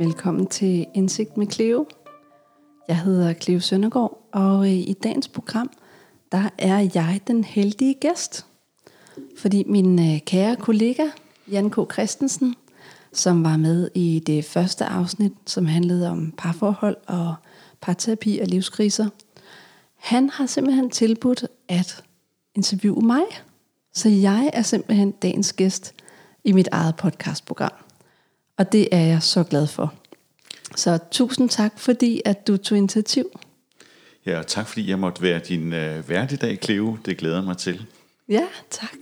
Velkommen til Indsigt med Cleo. Jeg hedder Cleo Søndergaard, og øh, i dagens program, der er jeg den heldige gæst. Fordi min øh, kære kollega, Jan K. Christensen, som var med i det første afsnit, som handlede om parforhold og parterapi og livskriser, han har simpelthen tilbudt at interviewe mig. Så jeg er simpelthen dagens gæst i mit eget podcastprogram. Og det er jeg så glad for. Så tusind tak, fordi at du tog initiativ. Ja, og tak fordi jeg måtte være din øh, vært i dag, Cleo. Det glæder mig til. Ja, tak.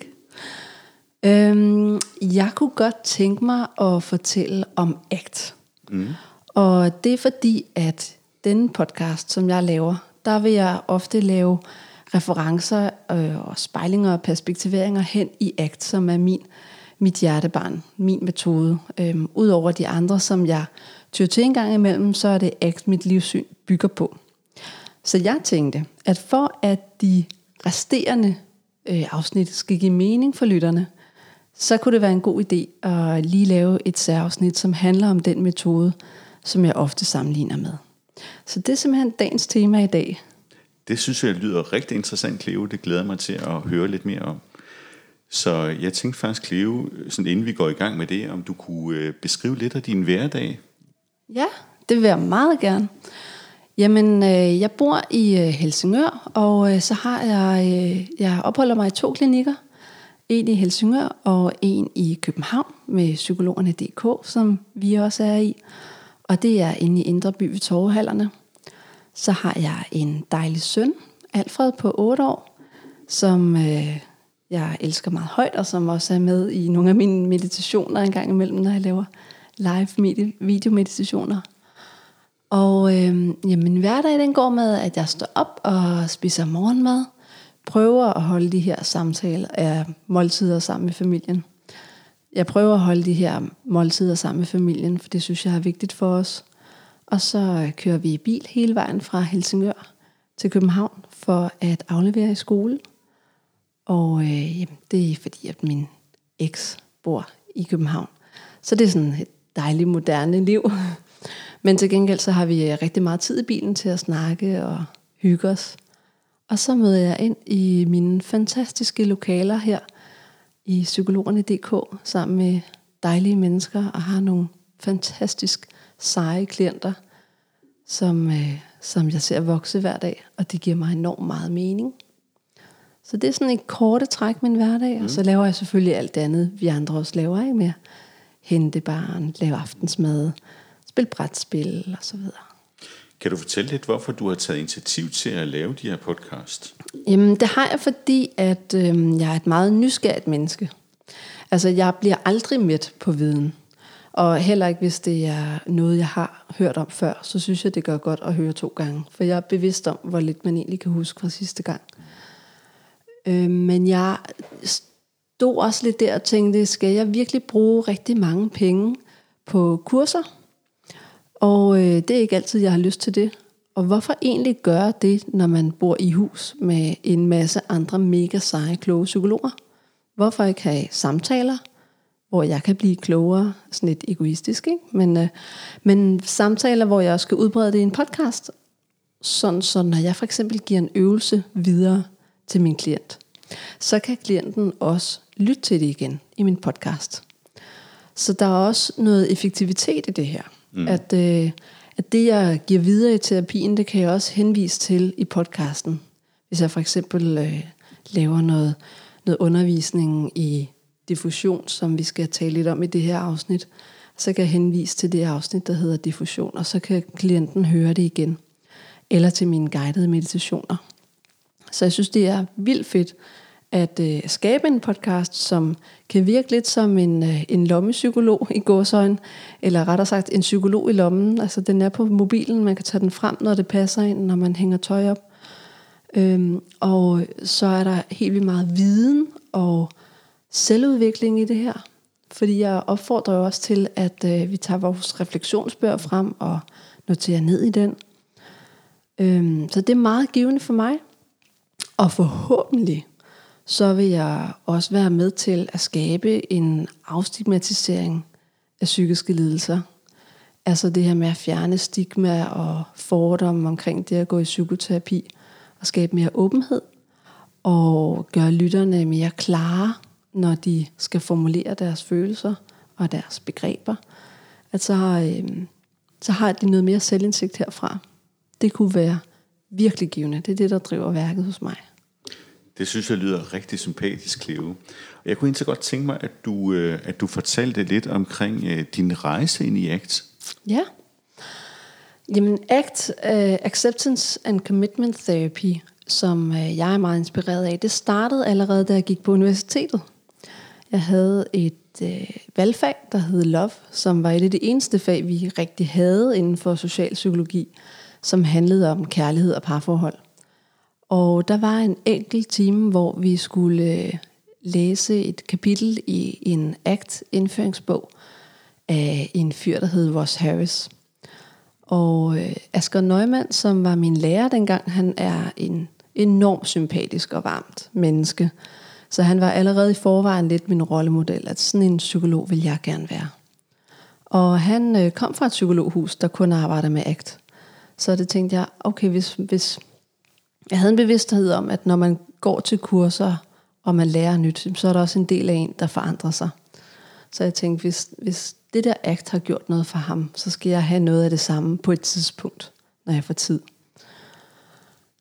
Øhm, jeg kunne godt tænke mig at fortælle om ACT. Mm. Og det er fordi, at denne podcast, som jeg laver, der vil jeg ofte lave referencer øh, og spejlinger og perspektiveringer hen i ACT, som er min mit hjertebarn, min metode. Øhm, Udover de andre, som jeg tyr til en gang imellem, så er det ACT, mit livssyn bygger på. Så jeg tænkte, at for at de resterende øh, afsnit skal give mening for lytterne, så kunne det være en god idé at lige lave et særafsnit, som handler om den metode, som jeg ofte sammenligner med. Så det er simpelthen dagens tema i dag. Det synes jeg lyder rigtig interessant, Cleo. Det glæder mig til at høre lidt mere om. Så jeg tænkte faktisk, Cleo, sådan inden vi går i gang med det, om du kunne øh, beskrive lidt af din hverdag. Ja, det vil jeg meget gerne. Jamen, øh, jeg bor i øh, Helsingør, og øh, så har jeg, øh, jeg opholder mig i to klinikker. En i Helsingør og en i København med psykologerne.dk, som vi også er i. Og det er inde i Indre By ved Torvehallerne. Så har jeg en dejlig søn, Alfred på 8 år, som øh, jeg elsker meget højt, og som også er med i nogle af mine meditationer en gang imellem, når jeg laver live videomeditationer. Og øh, jamen, hverdag den går med, at jeg står op og spiser morgenmad, prøver at holde de her samtaler af måltider sammen med familien. Jeg prøver at holde de her måltider sammen med familien, for det synes jeg er vigtigt for os. Og så øh, kører vi i bil hele vejen fra Helsingør til København for at aflevere i skole. Og øh, jamen, det er fordi, at min eks bor i København. Så det er sådan et dejligt moderne liv. Men til gengæld så har vi øh, rigtig meget tid i bilen til at snakke og hygge os. Og så møder jeg ind i mine fantastiske lokaler her i psykologerne.dk sammen med dejlige mennesker og har nogle fantastisk seje klienter, som, øh, som jeg ser vokse hver dag, og det giver mig enormt meget mening. Så det er sådan et korte træk min hverdag, mm. og så laver jeg selvfølgelig alt det andet, vi andre også laver, ikke med hente barn, lave aftensmad, spille brætspil og så videre. Kan du fortælle lidt, hvorfor du har taget initiativ til at lave de her podcast? Jamen, det har jeg, fordi at øh, jeg er et meget nysgerrigt menneske. Altså, jeg bliver aldrig midt på viden. Og heller ikke, hvis det er noget, jeg har hørt om før, så synes jeg, det gør godt at høre to gange. For jeg er bevidst om, hvor lidt man egentlig kan huske fra sidste gang. Øh, men jeg stod også lidt der og tænkte, skal jeg virkelig bruge rigtig mange penge på kurser? Og øh, det er ikke altid, jeg har lyst til det. Og hvorfor egentlig gøre det, når man bor i hus med en masse andre mega seje, kloge psykologer? Hvorfor ikke have samtaler, hvor jeg kan blive klogere, sådan lidt egoistisk, ikke? Men, øh, men samtaler, hvor jeg skal udbrede det i en podcast, sådan så når jeg for eksempel giver en øvelse videre til min klient, så kan klienten også lytte til det igen i min podcast. Så der er også noget effektivitet i det her. Mm. At, øh, at det, jeg giver videre i terapien, det kan jeg også henvise til i podcasten. Hvis jeg for eksempel øh, laver noget, noget undervisning i diffusion, som vi skal tale lidt om i det her afsnit, så kan jeg henvise til det afsnit, der hedder diffusion, og så kan klienten høre det igen. Eller til mine guidede meditationer. Så jeg synes, det er vildt fedt at øh, skabe en podcast, som kan virke lidt som en, øh, en lommepsykolog i gåsøjen, eller rettere sagt en psykolog i lommen. Altså den er på mobilen, man kan tage den frem, når det passer ind, når man hænger tøj op. Øhm, og så er der helt vildt meget viden og selvudvikling i det her. Fordi jeg opfordrer også til, at øh, vi tager vores refleksionsbør frem og noterer ned i den. Øhm, så det er meget givende for mig. Og forhåbentlig, så vil jeg også være med til at skabe en afstigmatisering af psykiske lidelser. Altså det her med at fjerne stigma og fordomme omkring det at gå i psykoterapi og skabe mere åbenhed og gøre lytterne mere klare, når de skal formulere deres følelser og deres begreber. At så, øh, så har de noget mere selvindsigt herfra. Det kunne være virkelig givende. Det er det, der driver værket hos mig. Det synes jeg lyder rigtig sympatisk, Cleo. Jeg kunne egentlig godt tænke mig, at du, øh, at du fortalte lidt omkring øh, din rejse ind i ACT. Ja. Jamen ACT, uh, øh, Acceptance and Commitment Therapy, som uh, jeg er meget inspireret af, det startede allerede, da jeg gik på universitetet. Jeg havde et øh, valgfag, der hed Love, som var et af de eneste fag, vi rigtig havde inden for socialpsykologi, som handlede om kærlighed og parforhold. Og der var en enkelt time, hvor vi skulle øh, læse et kapitel i en ACT-indføringsbog af en fyr, der hed Ross Harris. Og øh, Asger Neumann, som var min lærer dengang, han er en enormt sympatisk og varmt menneske. Så han var allerede i forvejen lidt min rollemodel, at sådan en psykolog vil jeg gerne være. Og han øh, kom fra et psykologhus, der kun arbejder med ACT. Så det tænkte jeg, okay, hvis, hvis jeg havde en bevidsthed om, at når man går til kurser, og man lærer nyt, så er der også en del af en, der forandrer sig. Så jeg tænkte, hvis, hvis det der akt har gjort noget for ham, så skal jeg have noget af det samme på et tidspunkt, når jeg får tid.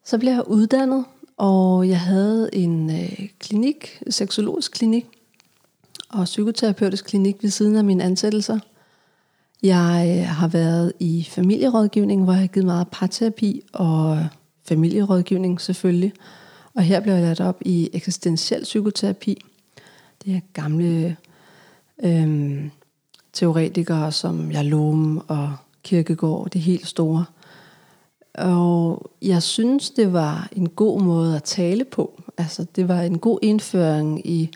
Så blev jeg uddannet, og jeg havde en øh, klinik, seksologisk klinik, og psykoterapeutisk klinik ved siden af mine ansættelser. Jeg øh, har været i familierådgivning, hvor jeg har givet meget parterapi og familierådgivning selvfølgelig. Og her blev jeg lært op i eksistentiel psykoterapi. Det er gamle øhm, teoretikere som Jalom og Kirkegaard, det helt store. Og jeg synes, det var en god måde at tale på. Altså, det var en god indføring i,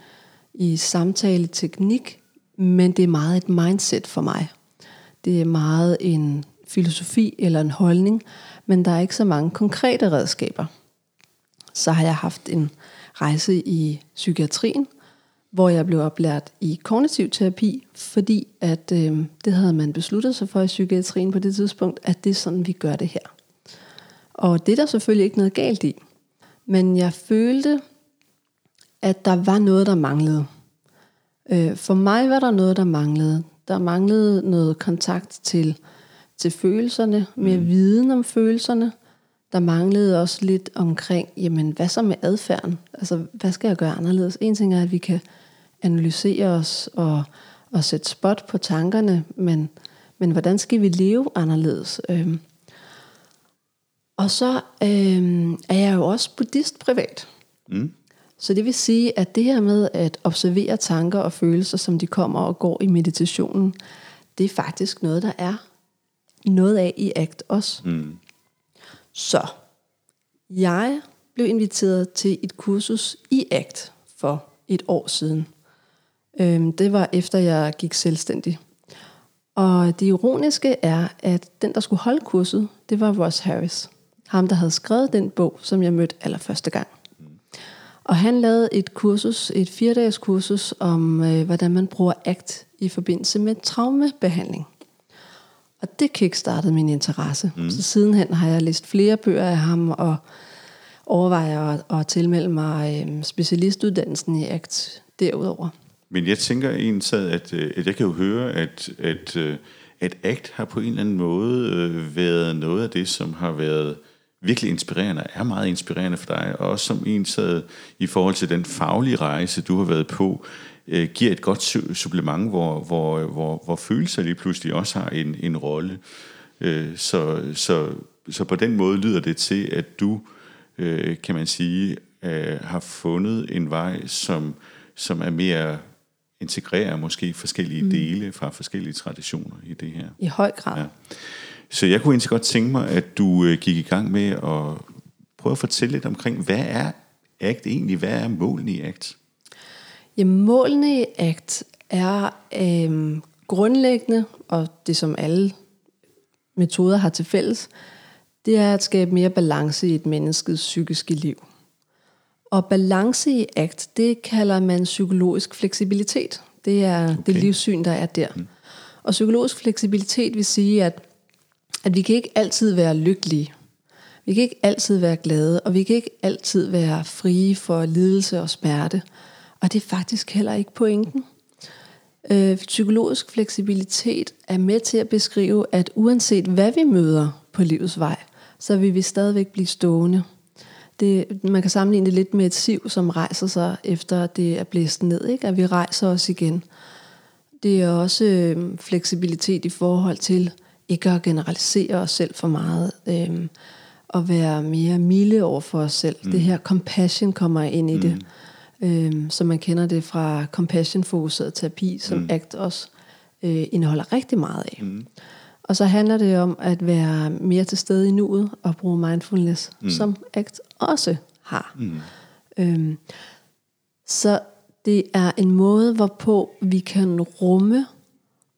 i samtaleteknik, men det er meget et mindset for mig. Det er meget en filosofi eller en holdning, men der er ikke så mange konkrete redskaber. Så har jeg haft en rejse i psykiatrien, hvor jeg blev oplært i kognitiv terapi, fordi at øh, det havde man besluttet sig for i psykiatrien på det tidspunkt, at det er sådan, vi gør det her. Og det er der selvfølgelig ikke noget galt i. Men jeg følte, at der var noget, der manglede. Øh, for mig var der noget, der manglede. Der manglede noget kontakt til, til følelserne, mere mm. viden om følelserne. Der manglede også lidt omkring, jamen hvad så med adfærden? Altså, hvad skal jeg gøre anderledes? En ting er, at vi kan analysere os og, og sætte spot på tankerne, men, men hvordan skal vi leve anderledes? Øhm. Og så øhm, er jeg jo også buddhist privat. Mm. Så det vil sige, at det her med at observere tanker og følelser, som de kommer og går i meditationen, det er faktisk noget, der er noget af i ACT også. Mm. Så jeg blev inviteret til et kursus i ACT for et år siden. Øhm, det var efter jeg gik selvstændig. Og det ironiske er, at den, der skulle holde kurset, det var Ross Harris. Ham, der havde skrevet den bog, som jeg mødte allerførste gang. Og han lavede et kursus, et fire-dages kursus om, øh, hvordan man bruger ACT i forbindelse med traumebehandling. Og det kickstartede min interesse. Mm. Så sidenhen har jeg læst flere bøger af ham, og overvejer at, at tilmelde mig øh, specialistuddannelsen i ACT derudover. Men jeg tænker egentlig, at, øh, at jeg kan jo høre, at, at, øh, at ACT har på en eller anden måde været noget af det, som har været virkelig inspirerende, er meget inspirerende for dig, og også som en sad i forhold til den faglige rejse, du har været på, øh, giver et godt supplement, hvor, hvor, hvor, hvor følelser lige pludselig også har en, en rolle. Øh, så, så, så på den måde lyder det til, at du, øh, kan man sige, øh, har fundet en vej, som, som er mere integrerer måske forskellige mm. dele fra forskellige traditioner i det her. I høj grad. Ja. Så jeg kunne egentlig godt tænke mig, at du øh, gik i gang med at prøve at fortælle lidt omkring, hvad er ACT egentlig? Hvad er målene i ACT? Jamen, målene i ACT er øh, grundlæggende, og det som alle metoder har til fælles, det er at skabe mere balance i et menneskes psykiske liv. Og balance i ACT, det kalder man psykologisk fleksibilitet. Det er okay. det livssyn, der er der. Mm. Og psykologisk fleksibilitet vil sige, at, at vi kan ikke altid være lykkelige. Vi kan ikke altid være glade, og vi kan ikke altid være frie for lidelse og smerte. Og det er faktisk heller ikke pointen. Øh, psykologisk fleksibilitet er med til at beskrive, at uanset hvad vi møder på livets vej, så vil vi stadigvæk blive stående. Det, man kan sammenligne det lidt med et siv, som rejser sig efter det er blæst ned, ikke? at vi rejser os igen. Det er også øh, fleksibilitet i forhold til ikke at generalisere os selv for meget, øh, og være mere milde over for os selv. Mm. Det her compassion kommer ind i mm. Øh, som man kender det fra compassion-fokuseret terapi, som mm. ACT også øh, indeholder rigtig meget af. Mm. Og så handler det om at være mere til stede i nuet og bruge mindfulness, mm. som ACT også har. Mm. Øhm, så det er en måde, hvorpå vi kan rumme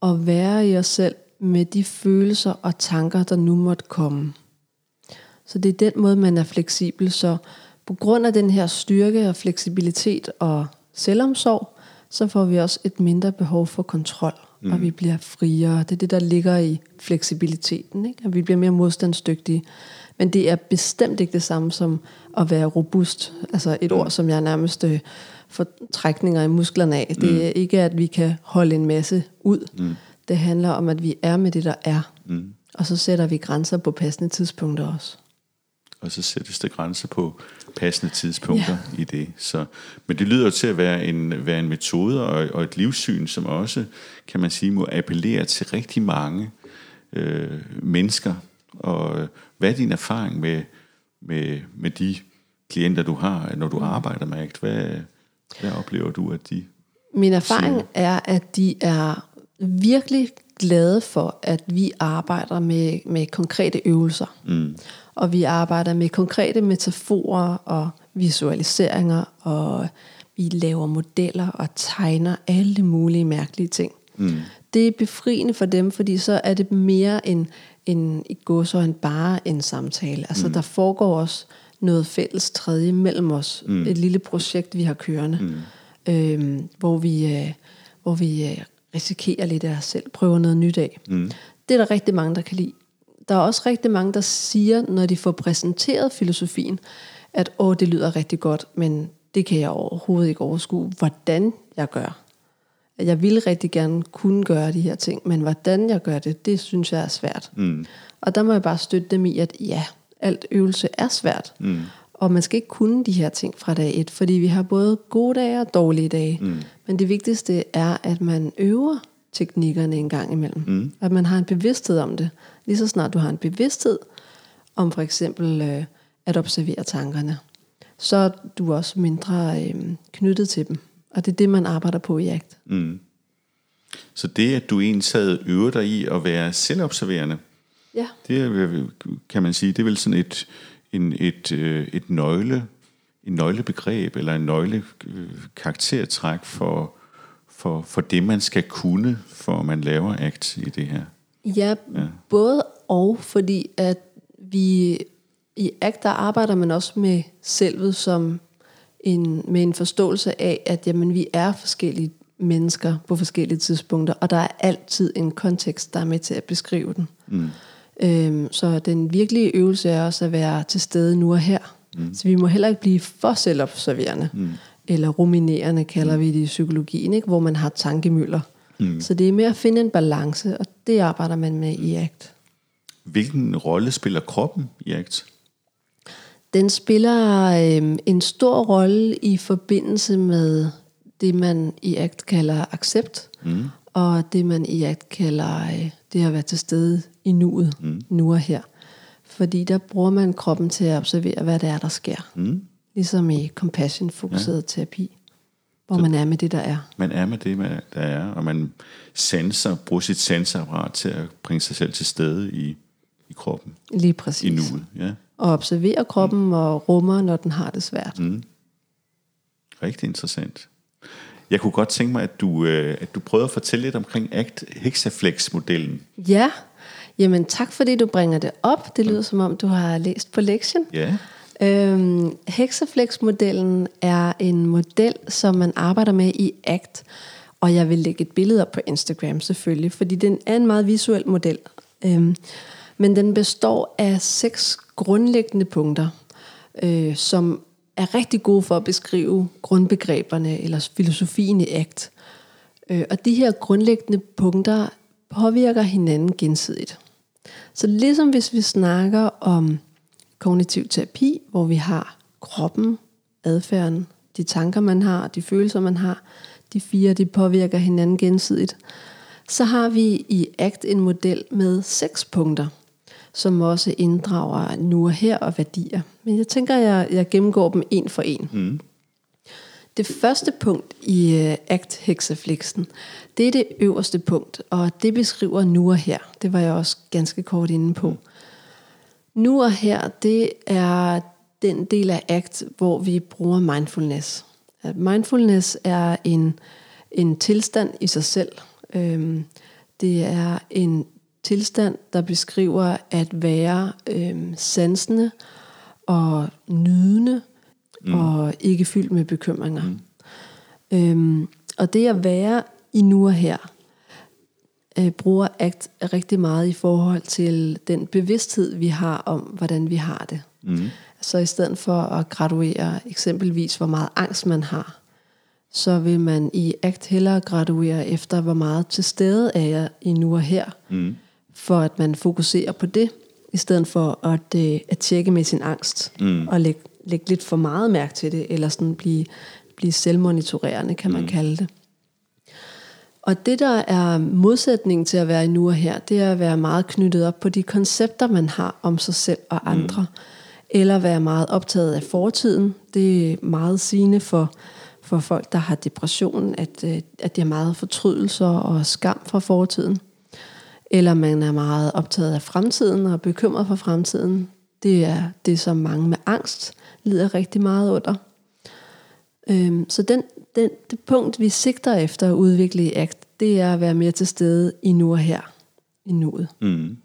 og være i os selv med de følelser og tanker, der nu måtte komme. Så det er den måde, man er fleksibel. Så på grund af den her styrke og fleksibilitet og selvomsorg, så får vi også et mindre behov for kontrol mm. og vi bliver friere. Det er det, der ligger i fleksibiliteten, ikke? at vi bliver mere modstandsdygtige. Men det er bestemt ikke det samme som at være robust. Altså et ord, som jeg nærmest øh, får trækninger i musklerne af. Det mm. er ikke, at vi kan holde en masse ud. Mm. Det handler om, at vi er med det, der er. Mm. Og så sætter vi grænser på passende tidspunkter også og så sættes der grænser på passende tidspunkter ja. i det. Så, men det lyder til at være en, være en metode og, og et livssyn, som også, kan man sige, må appellere til rigtig mange øh, mennesker. Og hvad er din erfaring med, med, med de klienter, du har, når du mm. arbejder med ACT? Hvad, hvad oplever du, at de Min erfaring siger? er, at de er virkelig glade for, at vi arbejder med, med konkrete øvelser. Mm og vi arbejder med konkrete metaforer og visualiseringer, og vi laver modeller og tegner alle mulige mærkelige ting. Mm. Det er befriende for dem, fordi så er det mere en, en i går så en bare en samtale. Altså mm. der foregår også noget fælles tredje mellem os. Mm. Et lille projekt, vi har kørende, mm. øhm, hvor vi, øh, hvor vi øh, risikerer lidt af os selv, prøver noget nyt af. Mm. Det er der rigtig mange, der kan lide der er også rigtig mange, der siger, når de får præsenteret filosofien, at åh, det lyder rigtig godt, men det kan jeg overhovedet ikke overskue, hvordan jeg gør. Jeg vil rigtig gerne kunne gøre de her ting, men hvordan jeg gør det, det synes jeg er svært. Mm. Og der må jeg bare støtte dem i, at ja, alt øvelse er svært. Mm. Og man skal ikke kunne de her ting fra dag et, fordi vi har både gode dage og dårlige dage. Mm. Men det vigtigste er, at man øver teknikkerne en gang imellem. Mm. At man har en bevidsthed om det. Lige så snart du har en bevidsthed om for eksempel øh, at observere tankerne, så er du også mindre øh, knyttet til dem. Og det er det, man arbejder på i ACT. Mm. Så det, at du ensad øver dig i at være selvobserverende, ja. det kan man sige, det er vel sådan et, en, et, øh, et nøgle, en nøglebegreb, eller en nøgle karaktertræk for, for, for det, man skal kunne, for man laver ACT i det her. Ja, ja, både og, fordi at vi i ACT, der arbejder man også med selvet som en, med en forståelse af, at jamen, vi er forskellige mennesker på forskellige tidspunkter, og der er altid en kontekst, der er med til at beskrive den. Mm. Øhm, så den virkelige øvelse er også at være til stede nu og her. Mm. Så vi må heller ikke blive for selvobserverende, mm. eller ruminerende kalder mm. vi det i psykologien, ikke? hvor man har tankemøller. Mm. Så det er med at finde en balance, og det arbejder man med i ACT. Hvilken rolle spiller kroppen i ACT? Den spiller øh, en stor rolle i forbindelse med det, man i ACT kalder accept, mm. og det, man i ACT kalder øh, det at være til stede i nuet, mm. nu og her. Fordi der bruger man kroppen til at observere, hvad det er, der sker. Mm. Ligesom i compassion-fokuseret ja. terapi. Hvor man er med det, der er. Man er med det, der er, og man sanser, bruger sit sanseapparat til at bringe sig selv til stede i, i kroppen. Lige præcis. I nuet, ja. Og observere kroppen mm. og rummer, når den har det svært. Mm. Rigtig interessant. Jeg kunne godt tænke mig, at du, øh, at du prøvede at fortælle lidt omkring ACT Hexaflex-modellen. Ja, jamen tak fordi du bringer det op. Det lyder mm. som om, du har læst på lektion. Ja. Øhm, Hexaflex-modellen er en model, som man arbejder med i ACT. Og jeg vil lægge et billede op på Instagram selvfølgelig, fordi den er en meget visuel model. Øhm, men den består af seks grundlæggende punkter, øh, som er rigtig gode for at beskrive grundbegreberne eller filosofien i ACT. Øh, og de her grundlæggende punkter påvirker hinanden gensidigt. Så ligesom hvis vi snakker om kognitiv terapi, hvor vi har kroppen, adfærden, de tanker man har, de følelser man har, de fire de påvirker hinanden gensidigt, så har vi i ACT en model med seks punkter, som også inddrager nu og her og værdier. Men jeg tænker, at jeg, jeg gennemgår dem en for en. Mm. Det første punkt i øh, ACT hexaflexen, det er det øverste punkt, og det beskriver nu og her. Det var jeg også ganske kort inde på. Nu og her, det er den del af ACT, hvor vi bruger mindfulness. Mindfulness er en, en tilstand i sig selv. Øhm, det er en tilstand, der beskriver at være øhm, sansende og nydende mm. og ikke fyldt med bekymringer. Mm. Øhm, og det at være i nu og her, øh, bruger ACT rigtig meget i forhold til den bevidsthed, vi har om, hvordan vi har det. Mm. Så i stedet for at graduere eksempelvis, hvor meget angst man har, så vil man i ACT hellere graduere efter, hvor meget til stede er jeg i nu og her, mm. for at man fokuserer på det, i stedet for at, øh, at tjekke med sin angst, mm. og lægge, lægge lidt for meget mærke til det, eller sådan blive, blive selvmonitorerende, kan man mm. kalde det. Og det, der er modsætningen til at være i nu og her, det er at være meget knyttet op på de koncepter, man har om sig selv og andre. Mm. Eller være meget optaget af fortiden. Det er meget sigende for, for folk, der har depression, at, øh, at de har meget fortrydelser og skam fra fortiden. Eller man er meget optaget af fremtiden og bekymret for fremtiden. Det er det, som mange med angst lider rigtig meget under. Øhm, så den, den, det punkt, vi sigter efter at udvikle i ACT, det er at være mere til stede i nu og her, i nuet. Mm.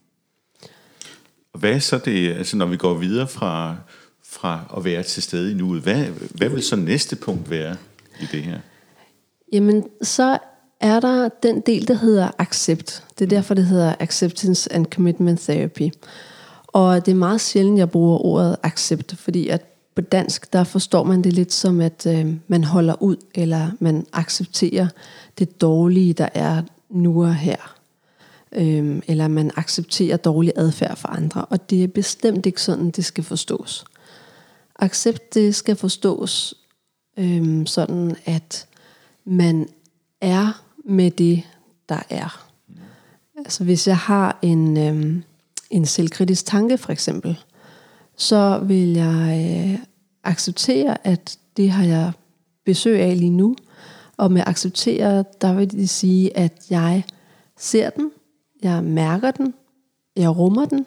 Hvad er så det, altså når vi går videre fra, fra at være til stede i nuet, hvad, hvad vil så næste punkt være i det her? Jamen, så er der den del, der hedder accept. Det er derfor, det hedder acceptance and commitment therapy. Og det er meget sjældent, jeg bruger ordet accept, fordi at på dansk, der forstår man det lidt som, at øh, man holder ud, eller man accepterer det dårlige, der er nu og her. Øhm, eller man accepterer dårlig adfærd for andre. Og det er bestemt ikke sådan, det skal forstås. Accept, det skal forstås øhm, sådan, at man er med det, der er. Altså hvis jeg har en, Øhm, en selvkritisk tanke for eksempel, så vil jeg øh, acceptere, at det har jeg besøg af lige nu. Og med acceptere, der vil det sige, at jeg ser den, jeg mærker den, jeg rummer den,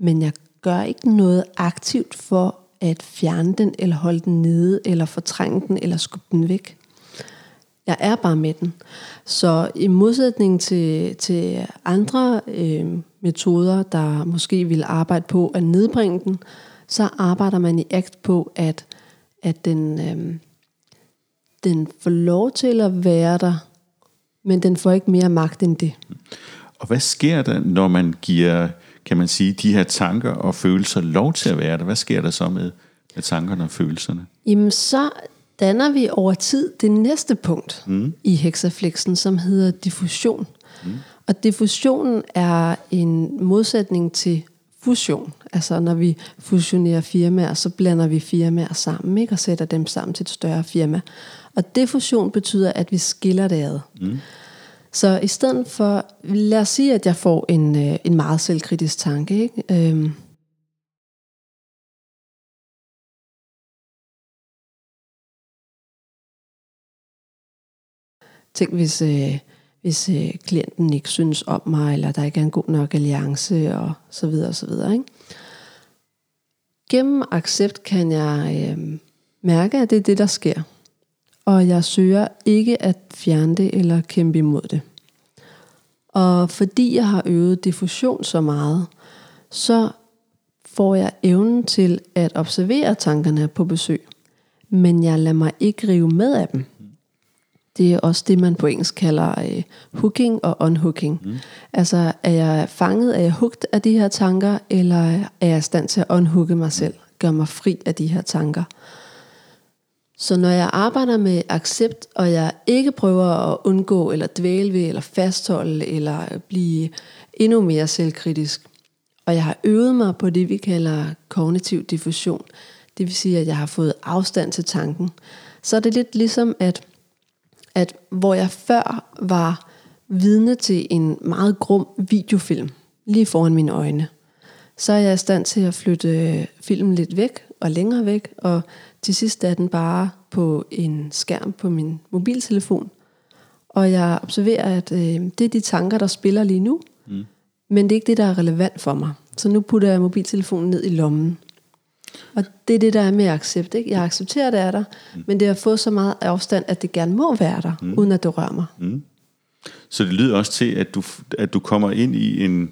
men jeg gør ikke noget aktivt for at fjerne den, eller holde den nede, eller fortrænge den, eller skubbe den væk. Jeg er bare med den. Så i modsætning til, til andre øh, metoder, der måske vil arbejde på at nedbringe den, så arbejder man i ACT på, at, at den, øh, den får lov til at være der, men den får ikke mere magt end det. Og hvad sker der, når man giver, kan man sige, de her tanker og følelser lov til at være der? Hvad sker der så med, med tankerne og følelserne? Jamen så danner vi over tid det næste punkt mm. i hexaflexen, som hedder diffusion. Mm. Og diffusionen er en modsætning til fusion. Altså når vi fusionerer firmaer, så blander vi firmaer sammen ikke? og sætter dem sammen til et større firma. Og diffusion betyder, at vi skiller det ad. Mm. Så i stedet for, lad os sige, at jeg får en, øh, en meget selvkritisk tanke. Ikke? Øhm, Tænk, hvis, øh, hvis øh, klienten ikke synes om mig, eller der ikke er en god nok alliance, og så videre, og så videre. Ikke? Gennem accept kan jeg øh, mærke, at det er det, der sker. Og jeg søger ikke at fjerne det, eller kæmpe imod det. Og fordi jeg har øvet diffusion så meget, så får jeg evnen til at observere tankerne på besøg. Men jeg lader mig ikke rive med af dem. Det er også det, man på engelsk kalder øh, hooking og unhooking. Mm. Altså, er jeg fanget, er jeg hugt af de her tanker, eller er jeg i stand til at unhooke mig selv, gøre mig fri af de her tanker? Så når jeg arbejder med accept, og jeg ikke prøver at undgå, eller dvæle ved, eller fastholde, eller blive endnu mere selvkritisk, og jeg har øvet mig på det, vi kalder kognitiv diffusion, det vil sige, at jeg har fået afstand til tanken, så er det lidt ligesom, at, at hvor jeg før var vidne til en meget grum videofilm, lige foran mine øjne, så er jeg i stand til at flytte filmen lidt væk og længere væk, og til sidst er den bare på en skærm på min mobiltelefon. Og jeg observerer, at øh, det er de tanker, der spiller lige nu, mm. men det er ikke det, der er relevant for mig. Så nu putter jeg mobiltelefonen ned i lommen. Og det er det, der er med accept. Ikke? Jeg accepterer, at det er der, mm. men det har fået så meget afstand, at det gerne må være der, mm. uden at det rører mig. Mm. Så det lyder også til, at du, at du kommer ind i en,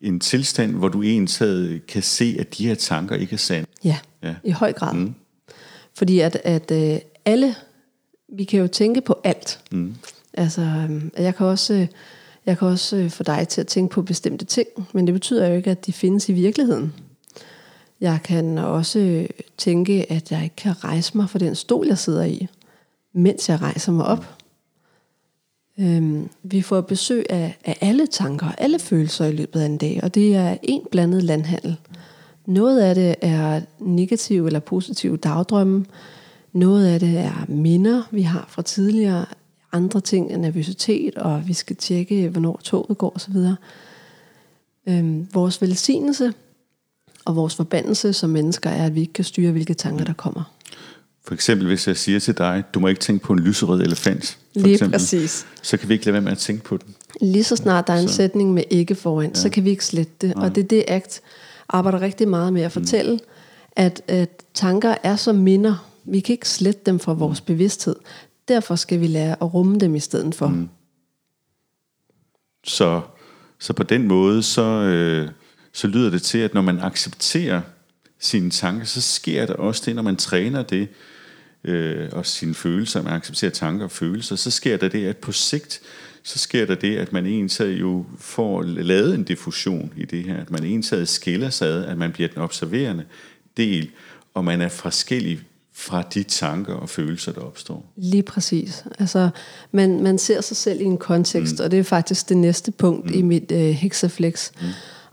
en tilstand, hvor du egentlig kan se, at de her tanker ikke er sande. Ja, ja. i høj grad. Mm. Fordi at, at øh, alle, vi kan jo tænke på alt. Mm. Altså, øh, jeg kan også... Øh, jeg kan også få dig til at tænke på bestemte ting, men det betyder jo ikke, at de findes i virkeligheden. Jeg kan også tænke, at jeg ikke kan rejse mig fra den stol, jeg sidder i, mens jeg rejser mig op. Øhm, vi får besøg af, af alle tanker og alle følelser i løbet af en dag, og det er en blandet landhandel. Noget af det er negative eller positive dagdrømme. Noget af det er minder, vi har fra tidligere. Andre ting er nervøsitet, og vi skal tjekke, hvornår toget går osv. Øhm, vores velsignelse og vores forbandelse som mennesker er, at vi ikke kan styre, hvilke tanker der kommer. For eksempel, hvis jeg siger til dig, du må ikke tænke på en lyserød elefant. For Lige eksempel, præcis. Så kan vi ikke lade være med at tænke på den. Lige så snart der er en så. sætning med ikke foran, ja. så kan vi ikke slette det. Nej. Og det er det, ACT arbejder rigtig meget med at fortælle, mm. at, at tanker er som minder. Vi kan ikke slette dem fra vores mm. bevidsthed. Derfor skal vi lære at rumme dem i stedet for. Mm. Så, så på den måde, så, øh, så lyder det til, at når man accepterer sine tanker, så sker der også det, når man træner det, øh, og sine følelser, man accepterer tanker og følelser, så sker der det, at på sigt, så sker der det, at man egentlig jo får lavet en diffusion i det her, at man egentlig skiller sig ad, at man bliver den observerende del, og man er forskellig fra de tanker og følelser, der opstår. Lige præcis. Altså, man, man ser sig selv i en kontekst, mm. og det er faktisk det næste punkt mm. i mit øh, hexaflex. Mm.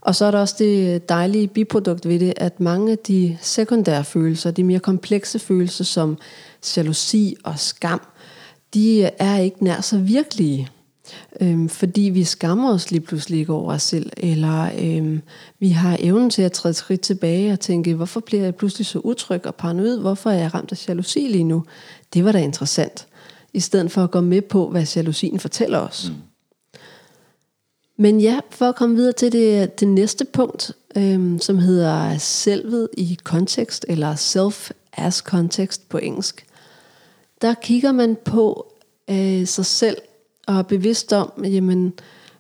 Og så er der også det dejlige biprodukt ved det, at mange af de sekundære følelser, de mere komplekse følelser som jalousi og skam, de er ikke nær så virkelige. Øhm, fordi vi skammer os lige pludselig ikke over os selv, eller øhm, vi har evnen til at træde skridt tilbage og tænke, hvorfor bliver jeg pludselig så utryg og paranoid? Hvorfor er jeg ramt af jalousi lige nu? Det var da interessant. I stedet for at gå med på, hvad jalousien fortæller os. Mm. Men ja, for at komme videre til det, det næste punkt, øhm, som hedder selvet i kontekst, eller self as context på engelsk, der kigger man på øh, sig selv og er bevidst om, jamen,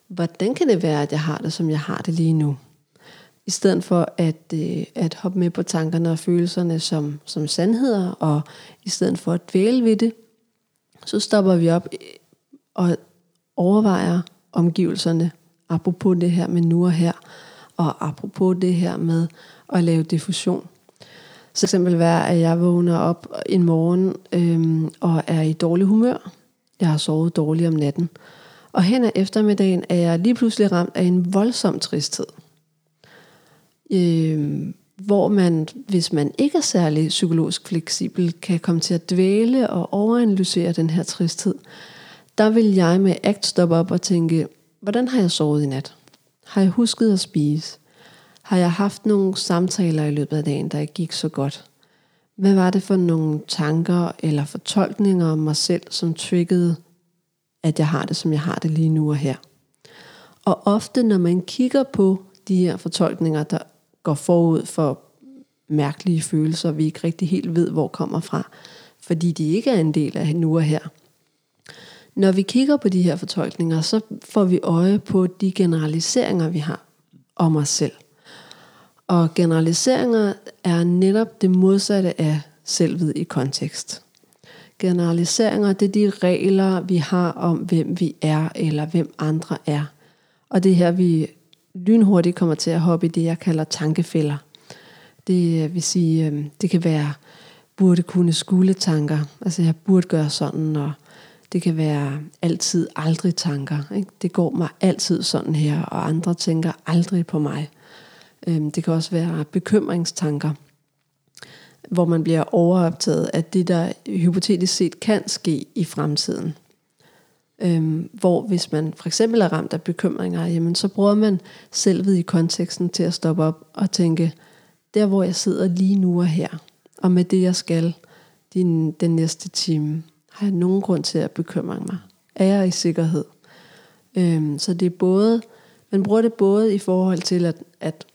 hvordan kan det være, at jeg har det, som jeg har det lige nu? I stedet for at, øh, at hoppe med på tankerne og følelserne som, som sandheder, og i stedet for at dvæle ved det, så stopper vi op øh, og overvejer omgivelserne apropos det her med nu og her, og apropos det her med at lave diffusion. Så eksempel være, at jeg vågner op en morgen øhm, og er i dårlig humør. Jeg har sovet dårligt om natten. Og hen ad eftermiddagen er jeg lige pludselig ramt af en voldsom tristhed. Øhm, hvor man, hvis man ikke er særlig psykologisk fleksibel, kan komme til at dvæle og overanalysere den her tristhed. Der vil jeg med ACT stoppe op og tænke, hvordan har jeg sovet i nat? Har jeg husket at spise? Har jeg haft nogle samtaler i løbet af dagen, der ikke gik så godt? Hvad var det for nogle tanker eller fortolkninger om mig selv, som triggede, at jeg har det, som jeg har det lige nu og her? Og ofte, når man kigger på de her fortolkninger, der går forud for mærkelige følelser, vi ikke rigtig helt ved, hvor kommer fra, fordi de ikke er en del af nu og her, når vi kigger på de her fortolkninger, så får vi øje på de generaliseringer, vi har om os selv. Og generaliseringer er netop det modsatte af selvet i kontekst. Generaliseringer, det er de regler, vi har om, hvem vi er, eller hvem andre er. Og det er her, vi lynhurtigt kommer til at hoppe i det, jeg kalder tankefælder. Det vil sige, øhm, det kan være burde kunne skulle tanker. Altså jeg burde gøre sådan, og det kan være altid aldrig tanker. Ikke? Det går mig altid sådan her, og andre tænker aldrig på mig. Øhm, det kan også være bekymringstanker, hvor man bliver overoptaget af det, der hypotetisk set kan ske i fremtiden. Øhm, hvor hvis man for eksempel er ramt af bekymringer, jamen så bruger man selvet i konteksten til at stoppe op og tænke, der hvor jeg sidder lige nu og her, og med det jeg skal din, den næste time, har jeg nogen grund til at bekymre mig? Er jeg i sikkerhed? Øhm, så det er både, man bruger det både i forhold til at, at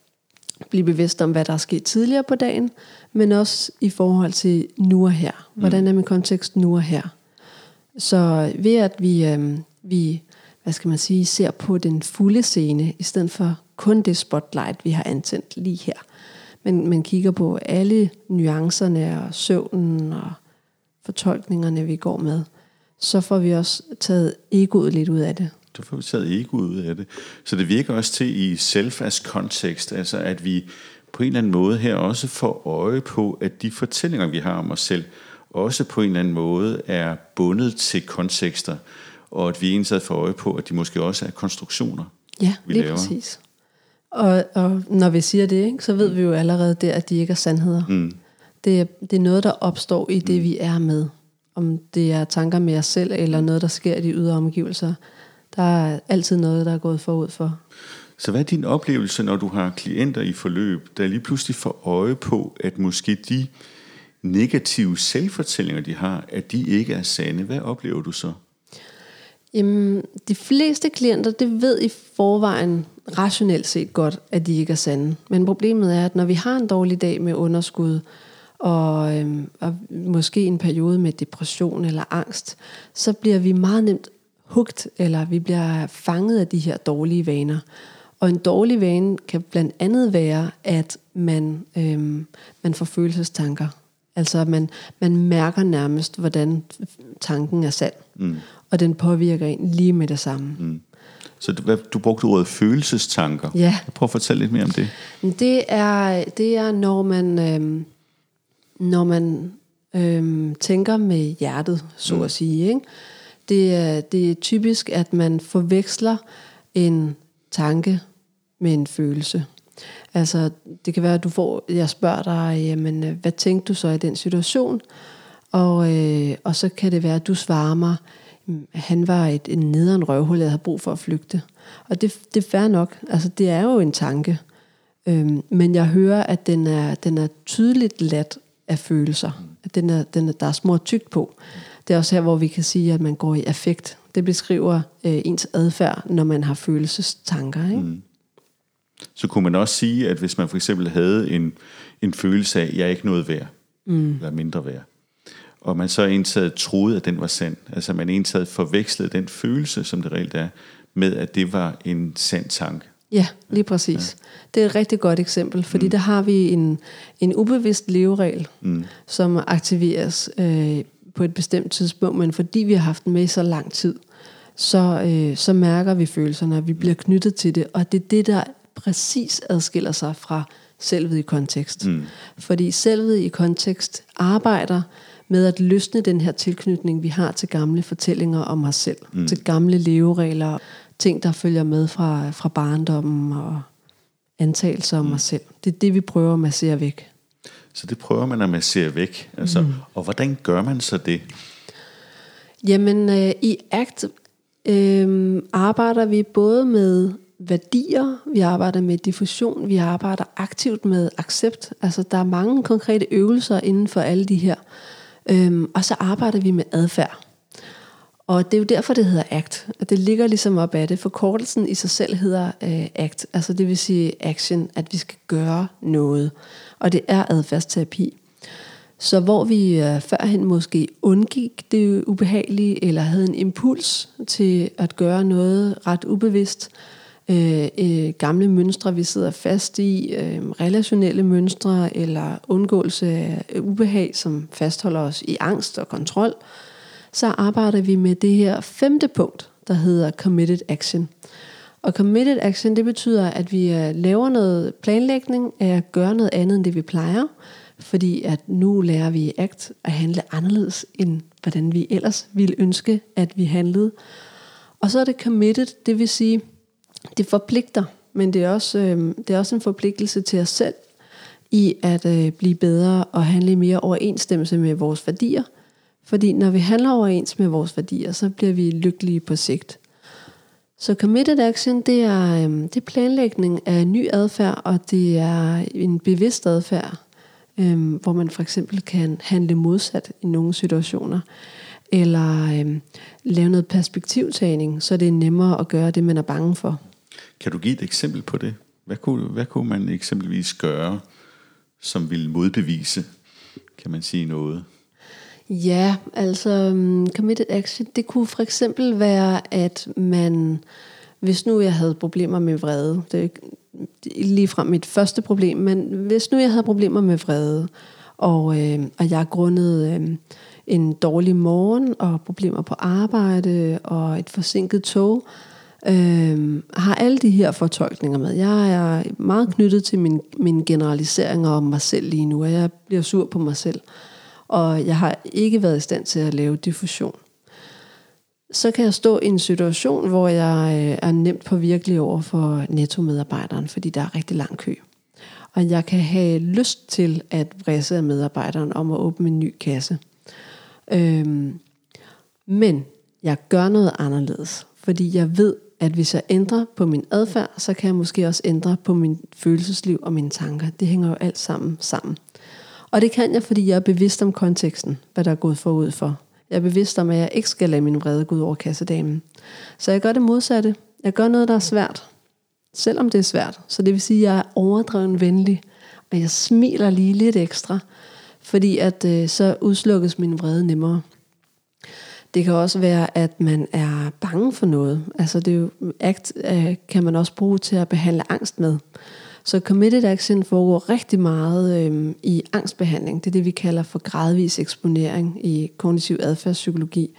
blive bevidst om, hvad der er sket tidligere på dagen, men også i forhold til nu og her. Hvordan er min kontekst nu og her? Så ved at vi, øh, vi hvad skal man sige, ser på den fulde scene, i stedet for kun det spotlight, vi har antændt lige her, men man kigger på alle nuancerne og søvnen og fortolkningerne, vi går med, så får vi også taget egoet lidt ud af det. Så får vi taget egoet ud af det. Så det virker også til i selfas kontekst, altså at vi på en eller anden måde her også får øje på, at de fortællinger, vi har om os selv, også på en eller anden måde er bundet til kontekster, og at vi egentlig får øje på, at de måske også er konstruktioner, ja, vi lige laver. præcis. Og, og når vi siger det, ikke, så ved vi jo allerede der, at de ikke er sandheder. Mm. Det, er, det er noget, der opstår i det, mm. vi er med. Om det er tanker med os selv, eller noget, der sker i de ydre omgivelser. Der er altid noget, der er gået forud for. Så hvad er din oplevelse, når du har klienter i forløb, der lige pludselig får øje på, at måske de negative selvfortællinger, de har, at de ikke er sande? Hvad oplever du så? Jamen, de fleste klienter, det ved i forvejen rationelt set godt, at de ikke er sande. Men problemet er, at når vi har en dårlig dag med underskud, og, øhm, og måske en periode med depression eller angst, så bliver vi meget nemt hugt, eller vi bliver fanget af de her dårlige vaner. Og en dårlig vane kan blandt andet være, at man, øhm, man får følelsestanker. Altså at man, man mærker nærmest, hvordan tanken er sand. Mm. Og den påvirker en lige med det samme. Mm. Så du, du brugte ordet følelsestanker. Ja. Prøv at fortælle lidt mere om det. Det er, det er når man, øhm, når man øhm, tænker med hjertet, så mm. at sige. Ikke? Det, er, det er typisk, at man forveksler en tanke med en følelse. Altså, det kan være, at du får, jeg spørger dig, jamen, hvad tænkte du så i den situation? Og, øh, og så kan det være, at du svarer mig, han var et, en nederen røvhul, jeg havde brug for at flygte. Og det, det er fair nok. Altså, det er jo en tanke. Øhm, men jeg hører, at den er, den er tydeligt lat af følelser. At den er, den er, der er små tygt på. Det er også her, hvor vi kan sige, at man går i affekt. Det beskriver øh, ens adfærd, når man har følelsestanker. Ikke? Mm. Så kunne man også sige, at hvis man for eksempel havde en, en følelse af, at jeg er ikke noget værd, mm. eller mindre værd, og man så indtaget troede, at den var sand, altså man indtaget forvekslede den følelse, som det reelt er, med at det var en sand tanke. Ja, lige præcis. Ja. Det er et rigtig godt eksempel, fordi mm. der har vi en, en ubevidst leveregel, mm. som aktiveres øh, på et bestemt tidspunkt, men fordi vi har haft den med i så lang tid, så, øh, så mærker vi følelserne, og vi bliver knyttet til det, og det er det, der præcis adskiller sig fra selvet i kontekst. Mm. Fordi selvet i kontekst arbejder med at løsne den her tilknytning, vi har til gamle fortællinger om os selv, mm. til gamle leveregler, ting, der følger med fra, fra barndommen og antagelser om mm. os selv. Det er det, vi prøver at massere væk. Så det prøver man at massere væk. Altså, mm. Og hvordan gør man så det? Jamen, øh, i ACT øh, arbejder vi både med værdier, vi arbejder med diffusion, vi arbejder aktivt med accept. Altså, der er mange konkrete øvelser inden for alle de her. Øhm, og så arbejder vi med adfærd. Og det er jo derfor, det hedder ACT. Og det ligger ligesom op af det. Forkortelsen i sig selv hedder øh, ACT. Altså det vil sige action, at vi skal gøre noget. Og det er adfærdsterapi. Så hvor vi øh, førhen måske undgik det ubehagelige, eller havde en impuls til at gøre noget ret ubevidst, øh, øh, gamle mønstre, vi sidder fast i, øh, relationelle mønstre eller undgåelse af ubehag, som fastholder os i angst og kontrol, så arbejder vi med det her femte punkt, der hedder committed action. Og committed action, det betyder, at vi øh, laver noget planlægning af at gøre noget andet, end det vi plejer, fordi at nu lærer vi i ACT at handle anderledes, end hvordan vi ellers ville ønske, at vi handlede. Og så er det committed, det vil sige, det forpligter, men det er også, øh, det er også en forpligtelse til os selv i at øh, blive bedre og handle mere overensstemmelse med vores værdier. Fordi når vi handler overens med vores værdier, så bliver vi lykkelige på sigt. Så committed action, det er, øhm, det er planlægning af ny adfærd, og det er en bevidst adfærd, øhm, hvor man for eksempel kan handle modsat i nogle situationer, eller øhm, lave noget perspektivtagning, så det er nemmere at gøre det, man er bange for. Kan du give et eksempel på det? Hvad kunne, hvad kunne man eksempelvis gøre, som ville modbevise, kan man sige noget? Ja, altså mm, committed action, det kunne for eksempel være, at man, hvis nu jeg havde problemer med vrede, det er lige fra mit første problem, men hvis nu jeg havde problemer med vrede, og, øh, og jeg grundet øh, en dårlig morgen, og problemer på arbejde, og et forsinket tog, øh, har alle de her fortolkninger med. Jeg er meget knyttet til min, min generaliseringer om mig selv lige nu, og jeg bliver sur på mig selv. Og jeg har ikke været i stand til at lave diffusion. Så kan jeg stå i en situation, hvor jeg øh, er nemt på virkelig over for netto-medarbejderen, fordi der er rigtig lang kø. Og jeg kan have lyst til at presse af medarbejderen om at åbne en ny kasse. Øhm, men jeg gør noget anderledes, fordi jeg ved, at hvis jeg ændrer på min adfærd, så kan jeg måske også ændre på min følelsesliv og mine tanker. Det hænger jo alt sammen sammen. Og det kan jeg, fordi jeg er bevidst om konteksten, hvad der er gået forud for. Jeg er bevidst om, at jeg ikke skal lade min vrede gå ud over kassedamen. Så jeg gør det modsatte. Jeg gør noget, der er svært. Selvom det er svært. Så det vil sige, at jeg er overdreven venlig. Og jeg smiler lige lidt ekstra. Fordi at øh, så udslukkes min vrede nemmere. Det kan også være, at man er bange for noget. Altså det er jo, ACT øh, kan man også bruge til at behandle angst med. Så committed action foregår rigtig meget øh, i angstbehandling. Det er det, vi kalder for gradvis eksponering i kognitiv adfærdspsykologi.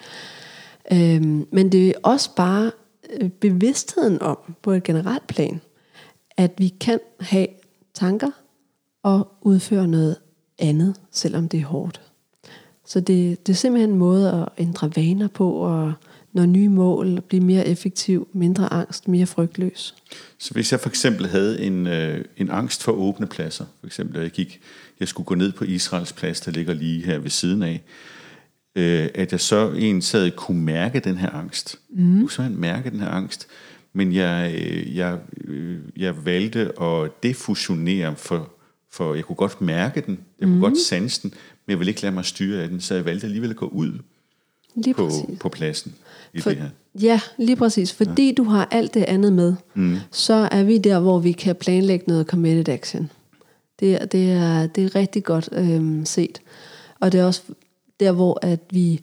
Øh, men det er også bare øh, bevidstheden om, på et generelt plan, at vi kan have tanker og udføre noget andet, selvom det er hårdt. Så det, det er simpelthen en måde at ændre vaner på, og når nye mål, blive mere effektiv, mindre angst, mere frygtløs. Så hvis jeg for eksempel havde en, øh, en angst for åbne pladser, for eksempel at jeg gik, jeg skulle gå ned på Israels plads, der ligger lige her ved siden af, øh, at jeg så en sad kunne mærke den her angst. Mm. Kunne så mærke den her angst, men jeg, øh, jeg, øh, jeg valgte at defusionere for, for jeg kunne godt mærke den, jeg kunne mm. godt sanse den, men jeg ville ikke lade mig styre af den, så jeg valgte alligevel at gå ud Lige på, på pladsen i For, det her. Ja, lige præcis. Fordi ja. du har alt det andet med, mm. så er vi der, hvor vi kan planlægge noget committed action. Det, det, er, det er rigtig godt øhm, set. Og det er også der, hvor at vi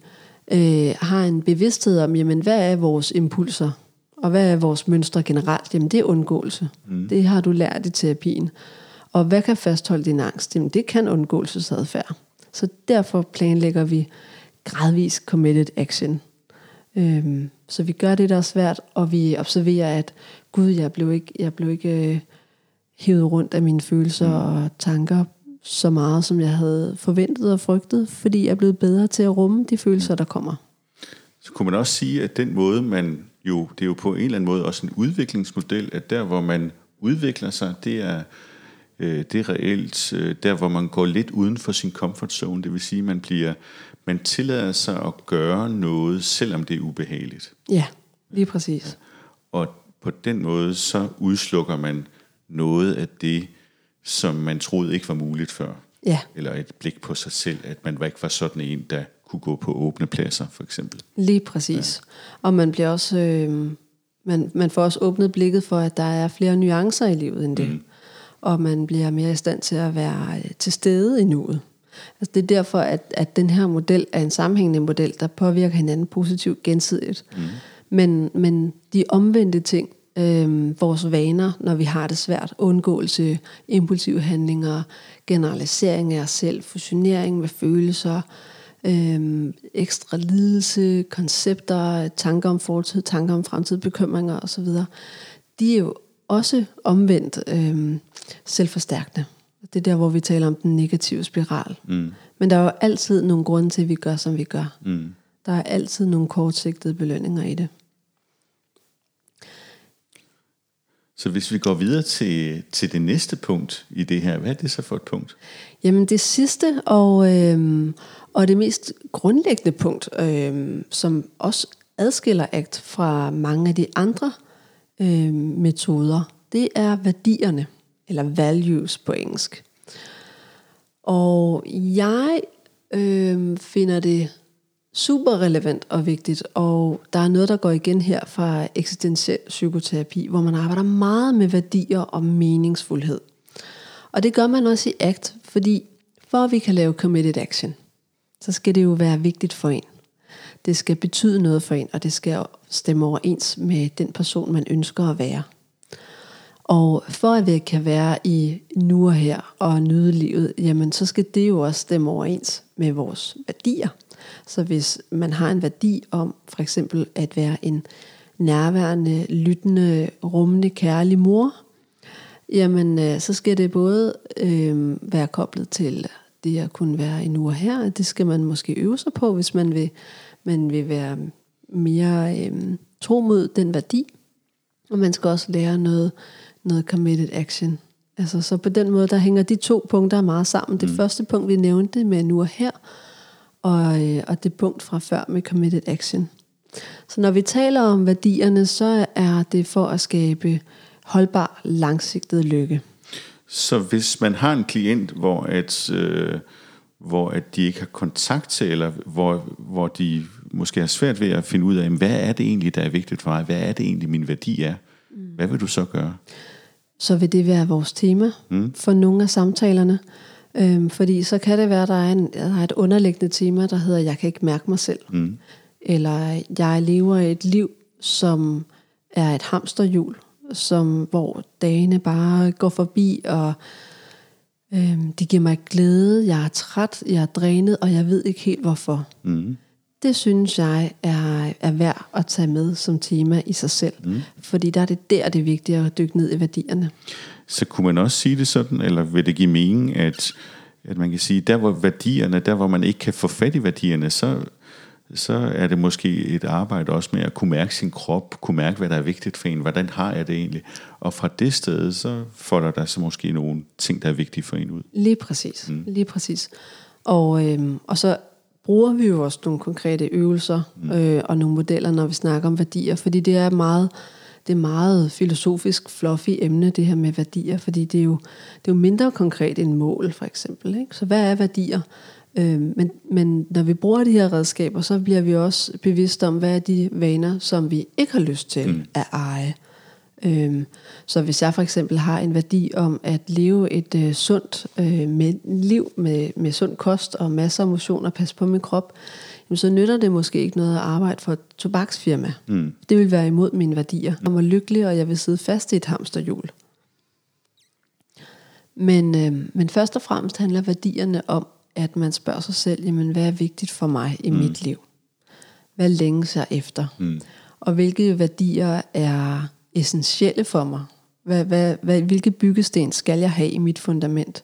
øh, har en bevidsthed om, jamen, hvad er vores impulser? Og hvad er vores mønstre generelt? Jamen, det er undgåelse. Mm. Det har du lært i terapien. Og hvad kan fastholde din angst? Jamen, det kan undgåelsesadfærd. Så derfor planlægger vi gradvis committed action. Øhm, så vi gør det, der er svært, og vi observerer, at gud, jeg blev ikke, jeg blev ikke øh, hævet rundt af mine følelser mm. og tanker så meget, som jeg havde forventet og frygtet, fordi jeg er blevet bedre til at rumme de følelser, der kommer. Så kunne man også sige, at den måde, man jo, det er jo på en eller anden måde også en udviklingsmodel, at der, hvor man udvikler sig, det er, øh, det er reelt øh, der, hvor man går lidt uden for sin comfort zone, det vil sige, at man bliver man tillader sig at gøre noget, selvom det er ubehageligt. Ja, lige præcis. Ja. Og på den måde, så udslukker man noget af det, som man troede ikke var muligt før. Ja. Eller et blik på sig selv, at man ikke var sådan en, der kunne gå på åbne pladser, for eksempel. Lige præcis. Ja. Og man bliver også... Øh, man, man får også åbnet blikket for, at der er flere nuancer i livet end det. Mm. Og man bliver mere i stand til at være øh, til stede i nuet. Altså det er derfor, at, at den her model er en sammenhængende model, der påvirker hinanden positivt gensidigt. Mm. Men, men de omvendte ting øh, vores vaner, når vi har det svært. Undgåelse, impulsive handlinger, generalisering af os selv, fusionering med følelser, øh, ekstra lidelse, koncepter, tanker om fortid, tanker om fremtid, bekymringer osv. De er jo også omvendt øh, selvforstærkende. Det er der, hvor vi taler om den negative spiral. Mm. Men der er jo altid nogle grunde til, at vi gør, som vi gør. Mm. Der er altid nogle kortsigtede belønninger i det. Så hvis vi går videre til, til det næste punkt i det her, hvad er det så for et punkt? Jamen det sidste og, øhm, og det mest grundlæggende punkt, øhm, som også adskiller ACT fra mange af de andre øhm, metoder, det er værdierne, eller values på engelsk. Og jeg øh, finder det super relevant og vigtigt, og der er noget, der går igen her fra eksistentiel psykoterapi, hvor man arbejder meget med værdier og meningsfuldhed. Og det gør man også i ACT, fordi for at vi kan lave committed action, så skal det jo være vigtigt for en. Det skal betyde noget for en, og det skal stemme overens med den person, man ønsker at være. Og for at vi kan være i nu og her og nyde livet, jamen så skal det jo også stemme overens med vores værdier. Så hvis man har en værdi om for eksempel at være en nærværende, lyttende, rummende, kærlig mor, jamen øh, så skal det både øh, være koblet til det at kunne være i nu og her. Det skal man måske øve sig på, hvis man vil, man vil være mere øh, tro mod den værdi. Og man skal også lære noget, noget committed action. Altså, så på den måde, der hænger de to punkter meget sammen. Det mm. første punkt, vi nævnte med nu og her, og, øh, og det punkt fra før med committed action. Så når vi taler om værdierne, så er det for at skabe holdbar, langsigtet lykke. Så hvis man har en klient, hvor at, øh, hvor at de ikke har kontakt til, eller hvor, hvor de måske har svært ved at finde ud af, hvad er det egentlig, der er vigtigt for mig? Hvad er det egentlig, min værdi er? Hvad vil du så gøre? Så vil det være vores tema mm. for nogle af samtalerne. Øhm, fordi så kan det være, at der er, en, der er et underliggende tema, der hedder, jeg kan ikke mærke mig selv. Mm. Eller jeg lever et liv, som er et hamsterhjul, som, hvor dagene bare går forbi, og øhm, de giver mig glæde, jeg er træt, jeg er drænet, og jeg ved ikke helt hvorfor. Mm. Det synes jeg er, er værd at tage med som tema i sig selv. Mm. Fordi der er det der, det er vigtigt at dykke ned i værdierne. Så kunne man også sige det sådan, eller vil det give mening, at, at man kan sige, der hvor værdierne, der hvor man ikke kan få fat i værdierne, så, så er det måske et arbejde også med at kunne mærke sin krop, kunne mærke, hvad der er vigtigt for en, hvordan har jeg det egentlig? Og fra det sted, så folder der så måske nogle ting, der er vigtige for en ud. Lige præcis, mm. lige præcis. Og, øhm, og så bruger vi jo også nogle konkrete øvelser mm. øh, og nogle modeller, når vi snakker om værdier, fordi det er meget det er meget filosofisk fluffy emne, det her med værdier, fordi det er jo, det er jo mindre konkret end mål, for eksempel. Ikke? Så hvad er værdier? Øh, men, men når vi bruger de her redskaber, så bliver vi også bevidste om, hvad er de vaner, som vi ikke har lyst til mm. at eje. Øhm, så hvis jeg for eksempel har en værdi om at leve et øh, sundt øh, med, liv med, med sund kost og masser af motion og passe på min krop, jamen så nytter det måske ikke noget at arbejde for et tobaksfirma. Mm. Det vil være imod mine værdier. Jeg var lykkelig, og jeg vil sidde fast i et hamsterhjul. Men, øh, men først og fremmest handler værdierne om, at man spørger sig selv, jamen, hvad er vigtigt for mig i mm. mit liv? Hvad længes jeg efter? Mm. Og hvilke værdier er essentielle for mig? Hvad, hvad, hvad, hvilke byggesten skal jeg have i mit fundament?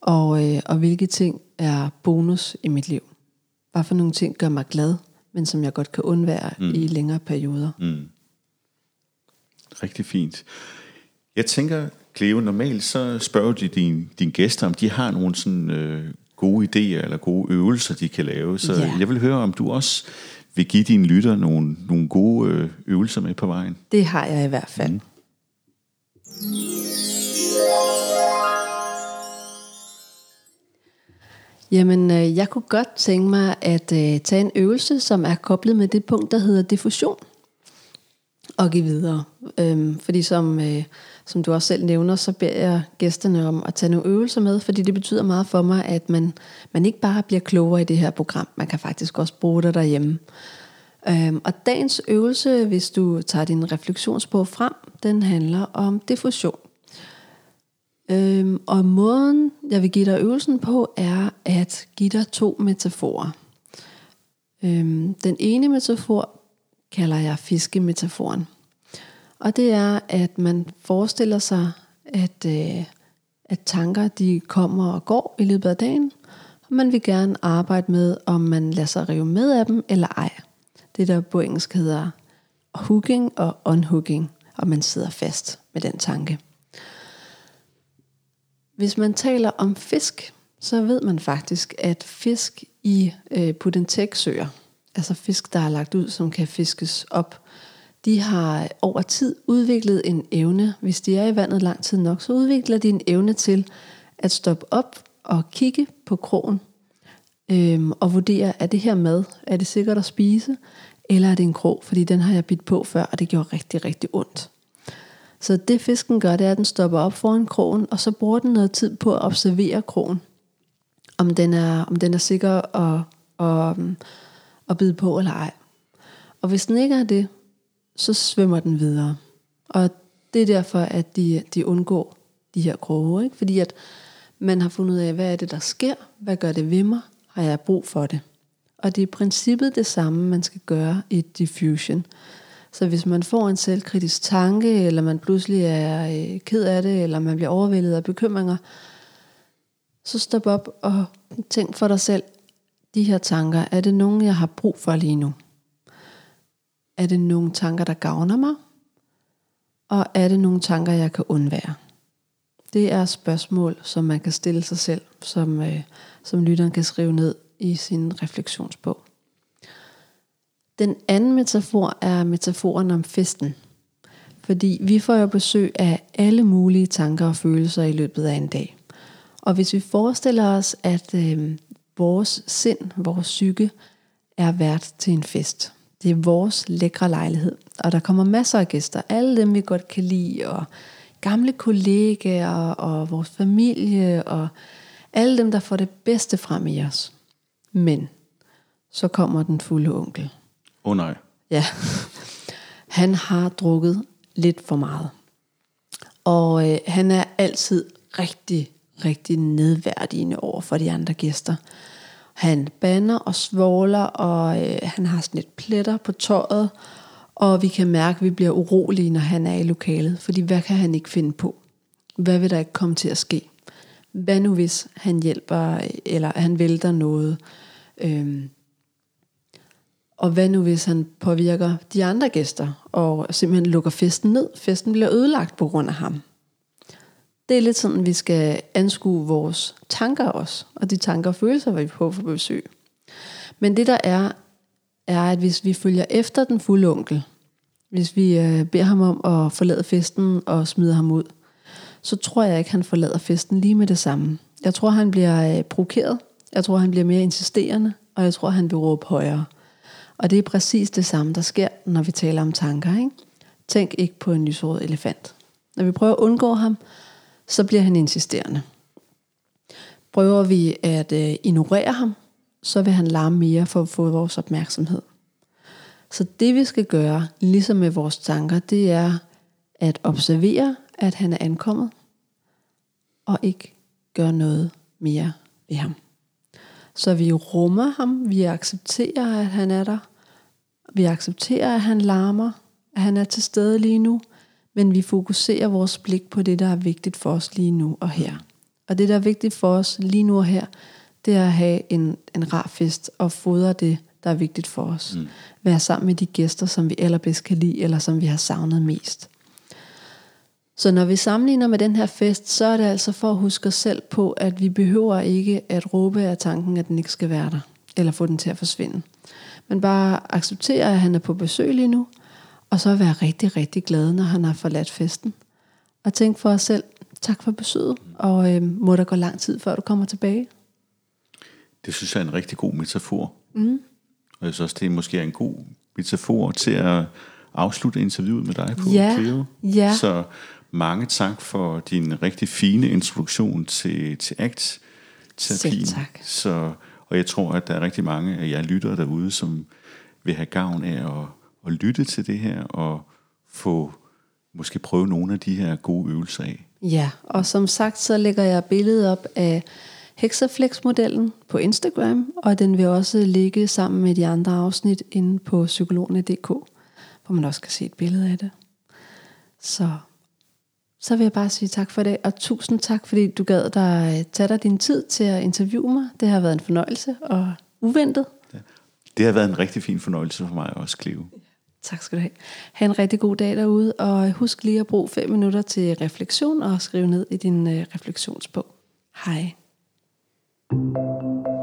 Og, øh, og hvilke ting er bonus i mit liv? Hvad for nogle ting gør mig glad, men som jeg godt kan undvære mm. i længere perioder? Mm. Rigtig fint. Jeg tænker, Cleo, normalt så spørger de dine din gæster, om de har nogle sådan øh, gode idéer eller gode øvelser, de kan lave. Så ja. jeg vil høre, om du også vil give dine lytter nogle, nogle gode øh, øvelser med på vejen. Det har jeg i hvert fald. Mm. Jamen, øh, jeg kunne godt tænke mig at øh, tage en øvelse, som er koblet med det punkt, der hedder diffusion, og give videre. Øhm, fordi som, øh, som du også selv nævner, så beder jeg gæsterne om at tage nogle øvelser med, fordi det betyder meget for mig, at man, man ikke bare bliver klogere i det her program, man kan faktisk også bruge det derhjemme. Øhm, og dagens øvelse, hvis du tager din refleksionsbog frem, den handler om diffusion. Øhm, og måden, jeg vil give dig øvelsen på, er at give dig to metaforer. Øhm, den ene metafor kalder jeg fiskemetaforen. Og det er, at man forestiller sig, at, øh, at tanker de kommer og går i løbet af dagen, og man vil gerne arbejde med, om man lader sig rive med af dem eller ej. Det der på engelsk hedder hooking og unhooking, og man sidder fast med den tanke. Hvis man taler om fisk, så ved man faktisk, at fisk i øh, Pudentek-søer, altså fisk, der er lagt ud, som kan fiskes op, de har over tid udviklet en evne, hvis de er i vandet lang tid nok, så udvikler de en evne til at stoppe op og kigge på krogen øhm, og vurdere, er det her mad, er det sikkert at spise, eller er det en krog, fordi den har jeg bidt på før, og det gjorde rigtig, rigtig ondt. Så det fisken gør, det er, at den stopper op foran krogen, og så bruger den noget tid på at observere krogen. Om den er, om den er sikker at, at, at bide på eller ej. Og hvis den ikke er det, så svømmer den videre. Og det er derfor, at de, de undgår de her kroge. Ikke? Fordi at man har fundet ud af, hvad er det, der sker? Hvad gør det ved mig? Har jeg brug for det? Og det er i princippet det samme, man skal gøre i diffusion. Så hvis man får en selvkritisk tanke, eller man pludselig er øh, ked af det, eller man bliver overvældet af bekymringer, så stop op og tænk for dig selv, de her tanker, er det nogen, jeg har brug for lige nu? Er det nogle tanker, der gavner mig? Og er det nogle tanker, jeg kan undvære? Det er spørgsmål, som man kan stille sig selv, som, øh, som lytteren kan skrive ned i sin refleksionsbog. Den anden metafor er metaforen om festen. Fordi vi får jo besøg af alle mulige tanker og følelser i løbet af en dag. Og hvis vi forestiller os, at øh, vores sind, vores psyke, er vært til en fest. Det er vores lækre lejlighed, og der kommer masser af gæster. Alle dem, vi godt kan lide, og gamle kollegaer, og vores familie, og alle dem, der får det bedste frem i os. Men så kommer den fulde onkel. Åh oh, nej. Ja. Han har drukket lidt for meget. Og øh, han er altid rigtig, rigtig nedværdigende over for de andre gæster. Han banner og svåler, og øh, han har sådan lidt pletter på tøjet, og vi kan mærke, at vi bliver urolige, når han er i lokalet, fordi hvad kan han ikke finde på? Hvad vil der ikke komme til at ske? Hvad nu hvis han hjælper, eller han vælter noget? Øhm, og hvad nu hvis han påvirker de andre gæster, og simpelthen lukker festen ned? Festen bliver ødelagt på grund af ham. Det er lidt sådan, vi skal anskue vores tanker også, og de tanker og følelser, vi på for besøg. Men det der er, er, at hvis vi følger efter den fulde onkel, hvis vi øh, beder ham om at forlade festen og smide ham ud, så tror jeg ikke, han forlader festen lige med det samme. Jeg tror, han bliver øh, provokeret. Jeg tror, han bliver mere insisterende, og jeg tror, han vil råbe højere. Og det er præcis det samme, der sker, når vi taler om tanker. Ikke? Tænk ikke på en lyserød elefant. Når vi prøver at undgå ham, så bliver han insisterende. Prøver vi at øh, ignorere ham, så vil han larme mere for at få vores opmærksomhed. Så det vi skal gøre, ligesom med vores tanker, det er at observere, at han er ankommet, og ikke gøre noget mere ved ham. Så vi rummer ham, vi accepterer, at han er der, vi accepterer, at han larmer, at han er til stede lige nu, men vi fokuserer vores blik på det, der er vigtigt for os lige nu og her. Og det, der er vigtigt for os lige nu og her, det er at have en, en rar fest og fodre det, der er vigtigt for os. Mm. Være sammen med de gæster, som vi allerbedst kan lide, eller som vi har savnet mest. Så når vi sammenligner med den her fest, så er det altså for at huske os selv på, at vi behøver ikke at råbe af tanken, at den ikke skal være der, eller få den til at forsvinde. Men bare acceptere, at han er på besøg lige nu, og så være rigtig, rigtig glad, når han har forladt festen. Og tænk for os selv, tak for besøget, og øh, må der gå lang tid, før du kommer tilbage. Det synes jeg er en rigtig god metafor. Mm. Og jeg synes også, det er måske en god metafor til at afslutte interviewet med dig på, ja, Cleo. Ja. Så mange tak for din rigtig fine introduktion til, til ACT-terapien. Selv tak. Så, og jeg tror, at der er rigtig mange af jer lyttere derude, som vil have gavn af at, at lytte til det her og få måske prøve nogle af de her gode øvelser af. Ja, og som sagt, så lægger jeg billedet op af Hexaflex-modellen på Instagram, og den vil også ligge sammen med de andre afsnit inde på psykologerne.dk, hvor man også kan se et billede af det. Så, så vil jeg bare sige tak for det, og tusind tak, fordi du gad dig tage dig din tid til at interviewe mig. Det har været en fornøjelse og uventet. Ja. Det har været en rigtig fin fornøjelse for mig også, Cleo. Tak skal du have. Ha' en rigtig god dag derude, og husk lige at bruge 5 minutter til refleksion og skrive ned i din øh, refleksionsbog. Hej. thank you